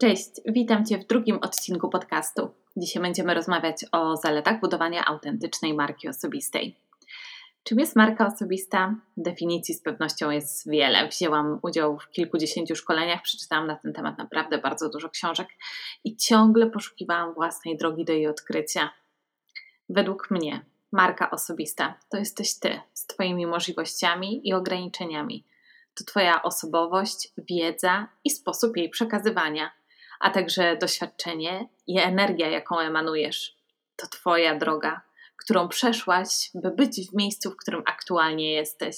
Cześć, witam Cię w drugim odcinku podcastu. Dzisiaj będziemy rozmawiać o zaletach budowania autentycznej marki osobistej. Czym jest marka osobista? Definicji z pewnością jest wiele. Wzięłam udział w kilkudziesięciu szkoleniach, przeczytałam na ten temat naprawdę bardzo dużo książek i ciągle poszukiwałam własnej drogi do jej odkrycia. Według mnie, marka osobista to jesteś Ty z Twoimi możliwościami i ograniczeniami. To Twoja osobowość, wiedza i sposób jej przekazywania a także doświadczenie i energia, jaką emanujesz. To Twoja droga, którą przeszłaś, by być w miejscu, w którym aktualnie jesteś.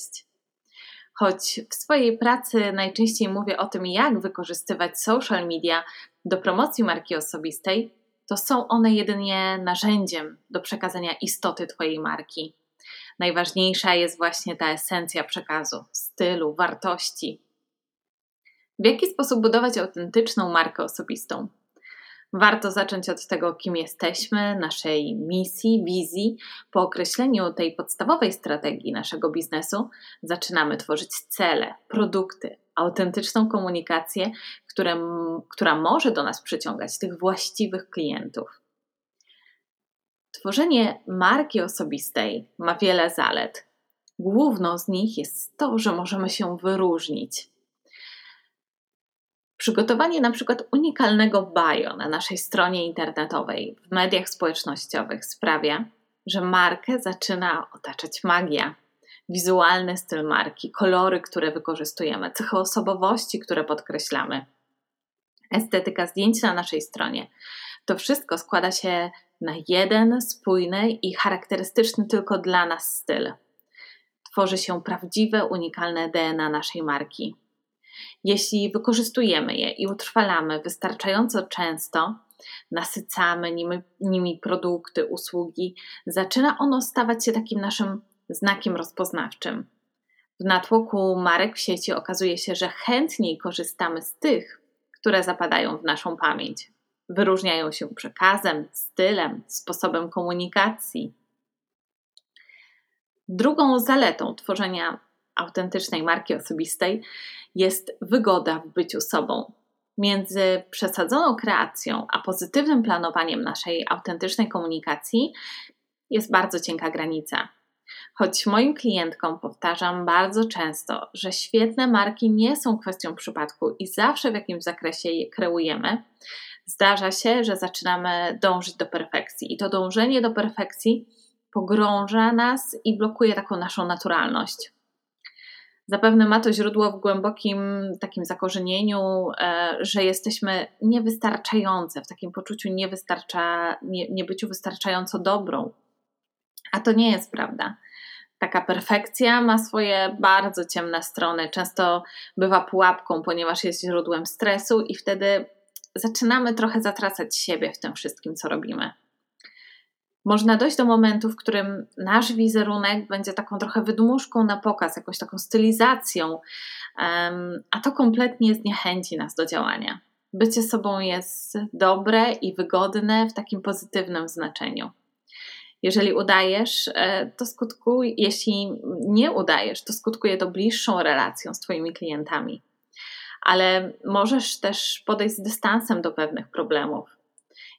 Choć w swojej pracy najczęściej mówię o tym, jak wykorzystywać social media do promocji marki osobistej, to są one jedynie narzędziem do przekazania istoty Twojej marki. Najważniejsza jest właśnie ta esencja przekazu, stylu, wartości, w jaki sposób budować autentyczną markę osobistą? Warto zacząć od tego, kim jesteśmy, naszej misji, wizji. Po określeniu tej podstawowej strategii naszego biznesu, zaczynamy tworzyć cele, produkty, autentyczną komunikację, które, która może do nas przyciągać tych właściwych klientów. Tworzenie marki osobistej ma wiele zalet. Główną z nich jest to, że możemy się wyróżnić. Przygotowanie na przykład unikalnego bio na naszej stronie internetowej, w mediach społecznościowych sprawia, że markę zaczyna otaczać magia. Wizualny styl marki, kolory, które wykorzystujemy, cechy osobowości, które podkreślamy, estetyka zdjęć na naszej stronie. To wszystko składa się na jeden spójny i charakterystyczny tylko dla nas styl. Tworzy się prawdziwe, unikalne DNA naszej marki. Jeśli wykorzystujemy je i utrwalamy wystarczająco często, nasycamy nimi, nimi produkty, usługi, zaczyna ono stawać się takim naszym znakiem rozpoznawczym. W natłoku marek w sieci okazuje się, że chętniej korzystamy z tych, które zapadają w naszą pamięć. Wyróżniają się przekazem, stylem, sposobem komunikacji. Drugą zaletą tworzenia autentycznej marki osobistej jest wygoda w byciu sobą. Między przesadzoną kreacją a pozytywnym planowaniem naszej autentycznej komunikacji jest bardzo cienka granica. Choć moim klientkom powtarzam bardzo często, że świetne marki nie są kwestią przypadku i zawsze w jakimś zakresie je kreujemy, zdarza się, że zaczynamy dążyć do perfekcji. I to dążenie do perfekcji pogrąża nas i blokuje taką naszą naturalność. Zapewne ma to źródło w głębokim takim zakorzenieniu, e, że jesteśmy niewystarczające, w takim poczuciu niewystarcza, nie, niebyciu wystarczająco dobrą. A to nie jest prawda. Taka perfekcja ma swoje bardzo ciemne strony, często bywa pułapką, ponieważ jest źródłem stresu, i wtedy zaczynamy trochę zatracać siebie w tym wszystkim, co robimy można dojść do momentu, w którym nasz wizerunek będzie taką trochę wydmuszką na pokaz, jakąś taką stylizacją, a to kompletnie zniechęci nas do działania. Bycie sobą jest dobre i wygodne w takim pozytywnym znaczeniu. Jeżeli udajesz, e, to skutkuje, jeśli nie udajesz, to skutkuje to bliższą relacją z Twoimi klientami. Ale możesz też podejść z dystansem do pewnych problemów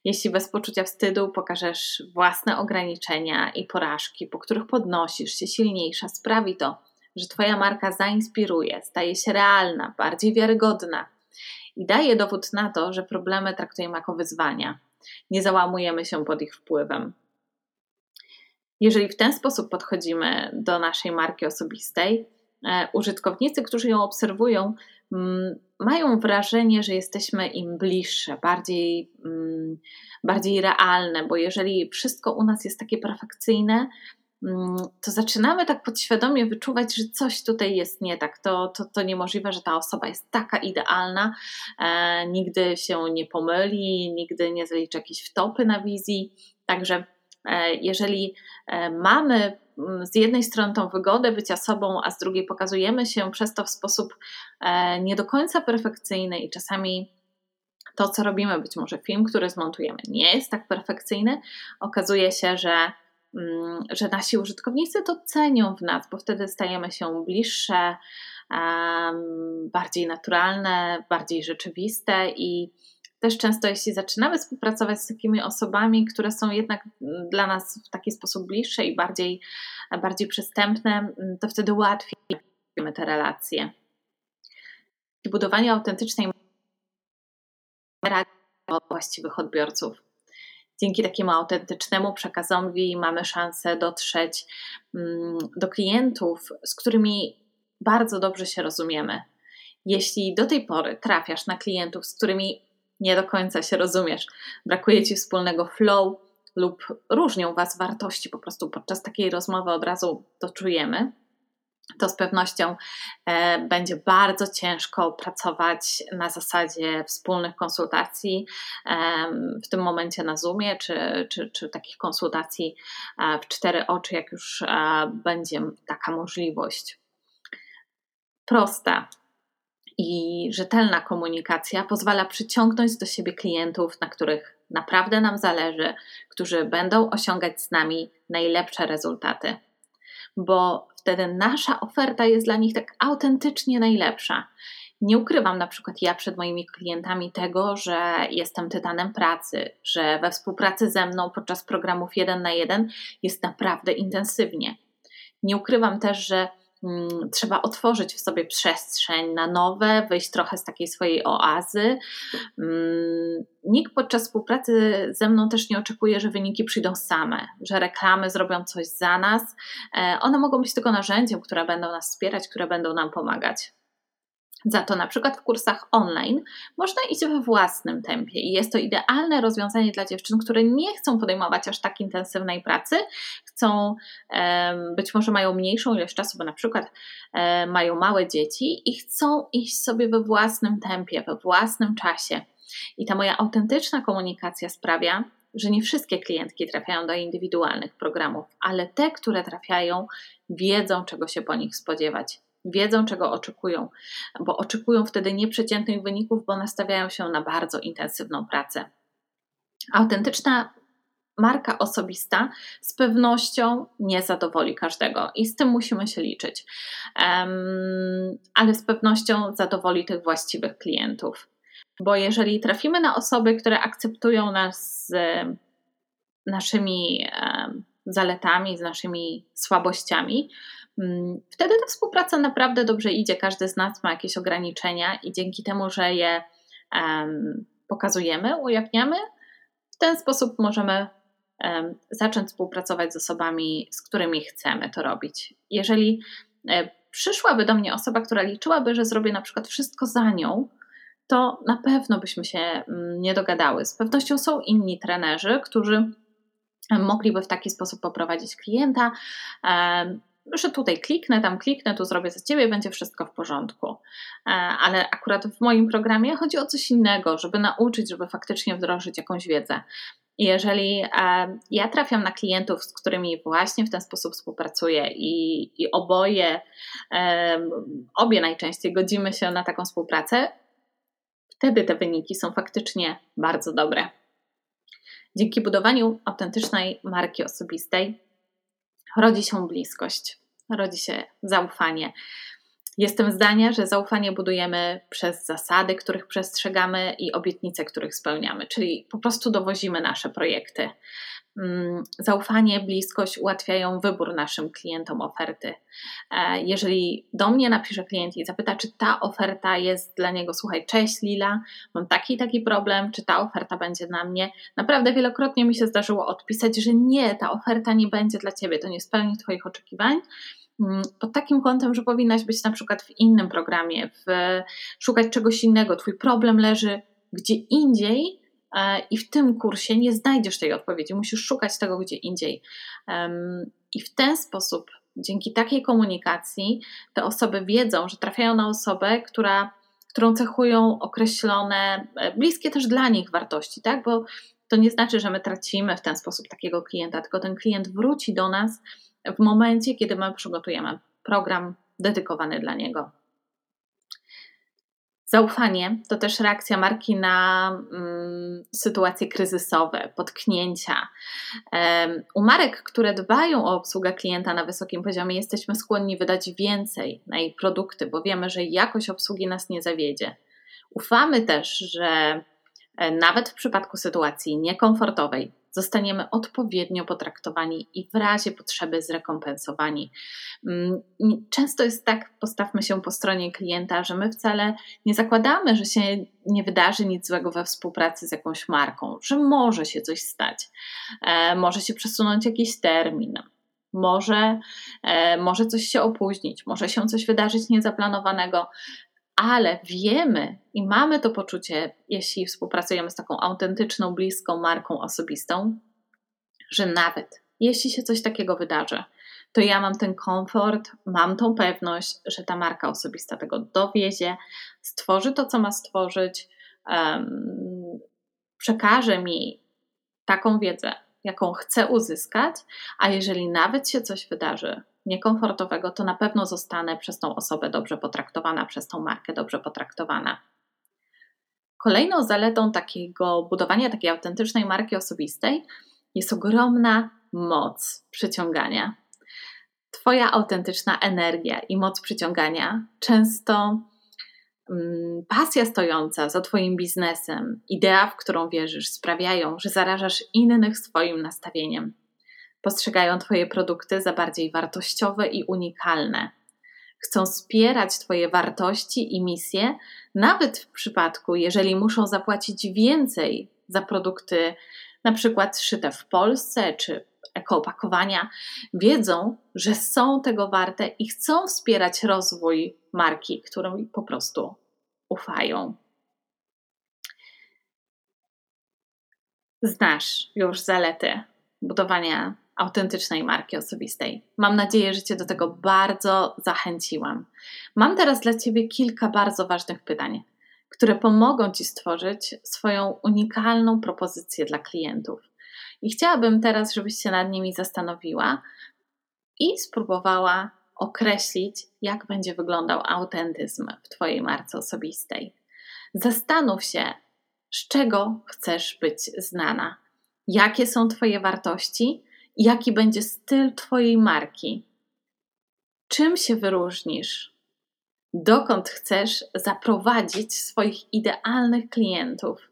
jeśli bez poczucia wstydu pokażesz własne ograniczenia i porażki, po których podnosisz się silniejsza, sprawi to, że Twoja marka zainspiruje, staje się realna, bardziej wiarygodna i daje dowód na to, że problemy traktujemy jako wyzwania. Nie załamujemy się pod ich wpływem. Jeżeli w ten sposób podchodzimy do naszej marki osobistej, użytkownicy, którzy ją obserwują, mm, mają wrażenie, że jesteśmy im bliższe, bardziej, mm, bardziej realne, bo jeżeli wszystko u nas jest takie perfekcyjne, mm, to zaczynamy tak podświadomie wyczuwać, że coś tutaj jest nie tak. To, to, to niemożliwe, że ta osoba jest taka idealna, e, nigdy się nie pomyli, nigdy nie zaliczy jakieś wtopy na wizji. Także e, jeżeli e, mamy Mm, z jednej strony tą wygodę bycia sobą, a z drugiej pokazujemy się przez to w sposób e, nie do końca perfekcyjny i czasami to, co robimy, być może film, który zmontujemy, nie jest tak perfekcyjny, okazuje się, że, mm, że nasi użytkownicy to cenią w nas, bo wtedy stajemy się bliższe, bardziej naturalne, bardziej rzeczywiste i Też często, jeśli zaczynamy współpracować z takimi osobami, które są jednak dla nas w taki sposób bliższe i bardziej, bardziej przystępne, to wtedy łatwiej te relacje. Budowanie autentycznej właściwych odbiorców. Dzięki takiemu autentycznemu przekazowi mamy szansę dotrzeć mm, do klientów, z którymi bardzo dobrze się rozumiemy. Jeśli do tej pory trafiasz na klientów, z którymi nie do końca się rozumiesz, brakuje ci wspólnego flow lub różnią was wartości, po prostu podczas takiej rozmowy od razu to czujemy, to z pewnością e, będzie bardzo ciężko pracować na zasadzie wspólnych konsultacji, e, w tym momencie na Zoomie, czy, czy, czy takich konsultacji e, w cztery oczy, jak już e, będzie taka możliwość. Prosta i rzetelna komunikacja pozwala przyciągnąć do siebie klientów, na których naprawdę nam zależy, którzy będą osiągać z nami najlepsze rezultaty bo wtedy nasza oferta jest dla nich tak autentycznie najlepsza. Nie ukrywam na przykład ja przed moimi klientami tego, że jestem tytanem pracy, że we współpracy ze mną podczas programów jeden na jeden jest naprawdę intensywnie. Nie ukrywam też, że trzeba otworzyć w sobie przestrzeń na nowe, wyjść trochę z takiej swojej oazy. Mm, nikt podczas współpracy ze mną też nie oczekuje, że wyniki przyjdą same, że reklamy zrobią coś za nas. E, one mogą być tylko narzędziem, które będą nas wspierać, które będą nam pomagać. Za to na przykład w kursach online można iść we własnym tempie i jest to idealne rozwiązanie dla dziewczyn, które nie chcą podejmować aż tak intensywnej pracy, chcą, być może mają mniejszą ilość czasu, bo na przykład mają małe dzieci i chcą iść sobie we własnym tempie, we własnym czasie. I ta moja autentyczna komunikacja sprawia, że nie wszystkie klientki trafiają do indywidualnych programów, ale te, które trafiają, wiedzą, czego się po nich spodziewać wiedzą, czego oczekują, bo oczekują wtedy nieprzeciętnych wyników, bo nastawiają się na bardzo intensywną pracę. Autentyczna marka osobista z pewnością nie zadowoli każdego i z tym musimy się liczyć, um, ale z pewnością zadowoli tych właściwych klientów. Bo jeżeli trafimy na osoby, które akceptują nas z naszymi zaletami, z naszymi słabościami, wtedy ta współpraca naprawdę dobrze idzie. Każdy z nas ma jakieś ograniczenia i dzięki temu, że je pokazujemy, ujawniamy, w ten sposób możemy zacząć współpracować z osobami, z którymi chcemy to robić. Jeżeli e, przyszłaby do mnie osoba, która liczyłaby, że zrobię na przykład wszystko za nią, to na pewno byśmy się mm, nie dogadały. Z pewnością są inni trenerzy, którzy mogliby w taki sposób poprowadzić klienta, że tutaj kliknę, tam kliknę, tu zrobię za ciebie, będzie wszystko w porządku. E, ale akurat w moim programie chodzi o coś innego, żeby nauczyć, żeby faktycznie wdrożyć jakąś wiedzę. I jeżeli e, ja trafiam na klientów, z którymi właśnie w ten sposób współpracuję i, i oboje, e, obie najczęściej godzimy się na taką współpracę, wtedy te wyniki są faktycznie bardzo dobre. Dzięki budowaniu autentycznej marki osobistej rodzi się bliskość, rodzi się zaufanie. Jestem zdania, że zaufanie budujemy przez zasady, których przestrzegamy i obietnice, których spełniamy, czyli po prostu dowozimy nasze projekty. Mm, zaufanie, bliskość ułatwiają wybór naszym klientom oferty. E, jeżeli do mnie napisze klient i zapyta, czy ta oferta jest dla niego, słuchaj, cześć Lila, mam taki taki problem, czy ta oferta będzie dla mnie, naprawdę wielokrotnie mi się zdarzyło odpisać, że nie, ta oferta nie będzie dla ciebie, to nie spełni Twoich oczekiwań pod takim kątem, że powinnaś być na przykład w innym programie, w, szukać czegoś innego. Twój problem leży gdzie indziej, E, i w tym kursie nie znajdziesz tej odpowiedzi, musisz szukać tego gdzie indziej. I w ten sposób, dzięki takiej komunikacji, te osoby wiedzą, że trafiają na osobę, która, którą cechują określone, e, bliskie też dla nich wartości, tak? Bo to nie znaczy, że my tracimy w ten sposób takiego klienta, tylko ten klient wróci do nas w momencie, kiedy my przygotujemy program dedykowany dla niego. Zaufanie to też reakcja marki na mm, sytuacje kryzysowe, potknięcia. Um, u marek, które dbają o obsługę klienta na wysokim poziomie, jesteśmy skłonni wydać więcej na jej produkty, bo wiemy, że jakość obsługi nas nie zawiedzie. Ufamy też, że e, nawet w przypadku sytuacji niekomfortowej, zostaniemy odpowiednio potraktowani i w razie potrzeby zrekompensowani. Mm, często jest tak, postawmy się po stronie klienta, że my wcale nie zakładamy, że się nie wydarzy nic złego we współpracy z jakąś marką, że może się coś stać, e, może się przesunąć jakiś termin. Może, e, może coś się opóźnić, może się coś wydarzyć niezaplanowanego, ale wiemy i mamy to poczucie, jeśli współpracujemy z taką autentyczną, bliską marką osobistą, że nawet jeśli się coś takiego wydarzy, to ja mam ten komfort, mam tą pewność, że ta marka osobista tego dowiezie, stworzy to, co ma stworzyć, um, przekaże mi taką wiedzę, jaką chcę uzyskać, a jeżeli nawet się coś wydarzy, niekomfortowego, to na pewno zostanę przez tą osobę dobrze potraktowana, przez tą markę dobrze potraktowana. Kolejną zaletą takiego budowania takiej autentycznej marki osobistej jest ogromna moc przyciągania. Twoja autentyczna energia i moc przyciągania często mm, pasja stojąca za Twoim biznesem, idea, w którą wierzysz, sprawiają, że zarażasz innych swoim nastawieniem postrzegają Twoje produkty za bardziej wartościowe i unikalne. Chcą wspierać Twoje wartości i misje, nawet w przypadku, jeżeli muszą zapłacić więcej za produkty, na przykład szyte w Polsce czy ekoopakowania, wiedzą, że są tego warte i chcą wspierać rozwój marki, którą po prostu ufają. Znasz już zalety budowania autentycznej marki osobistej. Mam nadzieję, że Cię do tego bardzo zachęciłam. Mam teraz dla Ciebie kilka bardzo ważnych pytań, które pomogą Ci stworzyć swoją unikalną propozycję dla klientów. I chciałabym teraz, żebyś się nad nimi zastanowiła i spróbowała określić, jak będzie wyglądał autentyzm w Twojej marce osobistej. Zastanów się, z czego chcesz być znana, jakie są Twoje wartości jaki będzie styl Twojej marki, czym się wyróżnisz, dokąd chcesz zaprowadzić swoich idealnych klientów,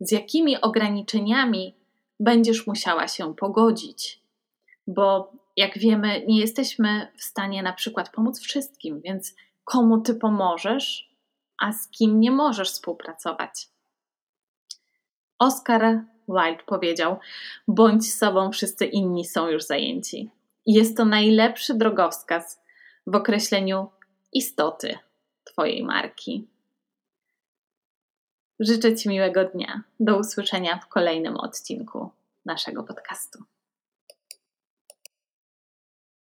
z jakimi ograniczeniami będziesz musiała się pogodzić, bo jak wiemy, nie jesteśmy w stanie na przykład pomóc wszystkim, więc komu ty pomożesz, a z kim nie możesz współpracować. Oscar Wilde powiedział: Bądź sobą, wszyscy inni są już zajęci. Jest to najlepszy drogowskaz w określeniu istoty Twojej marki. Życzę Ci miłego dnia. Do usłyszenia w kolejnym odcinku naszego podcastu.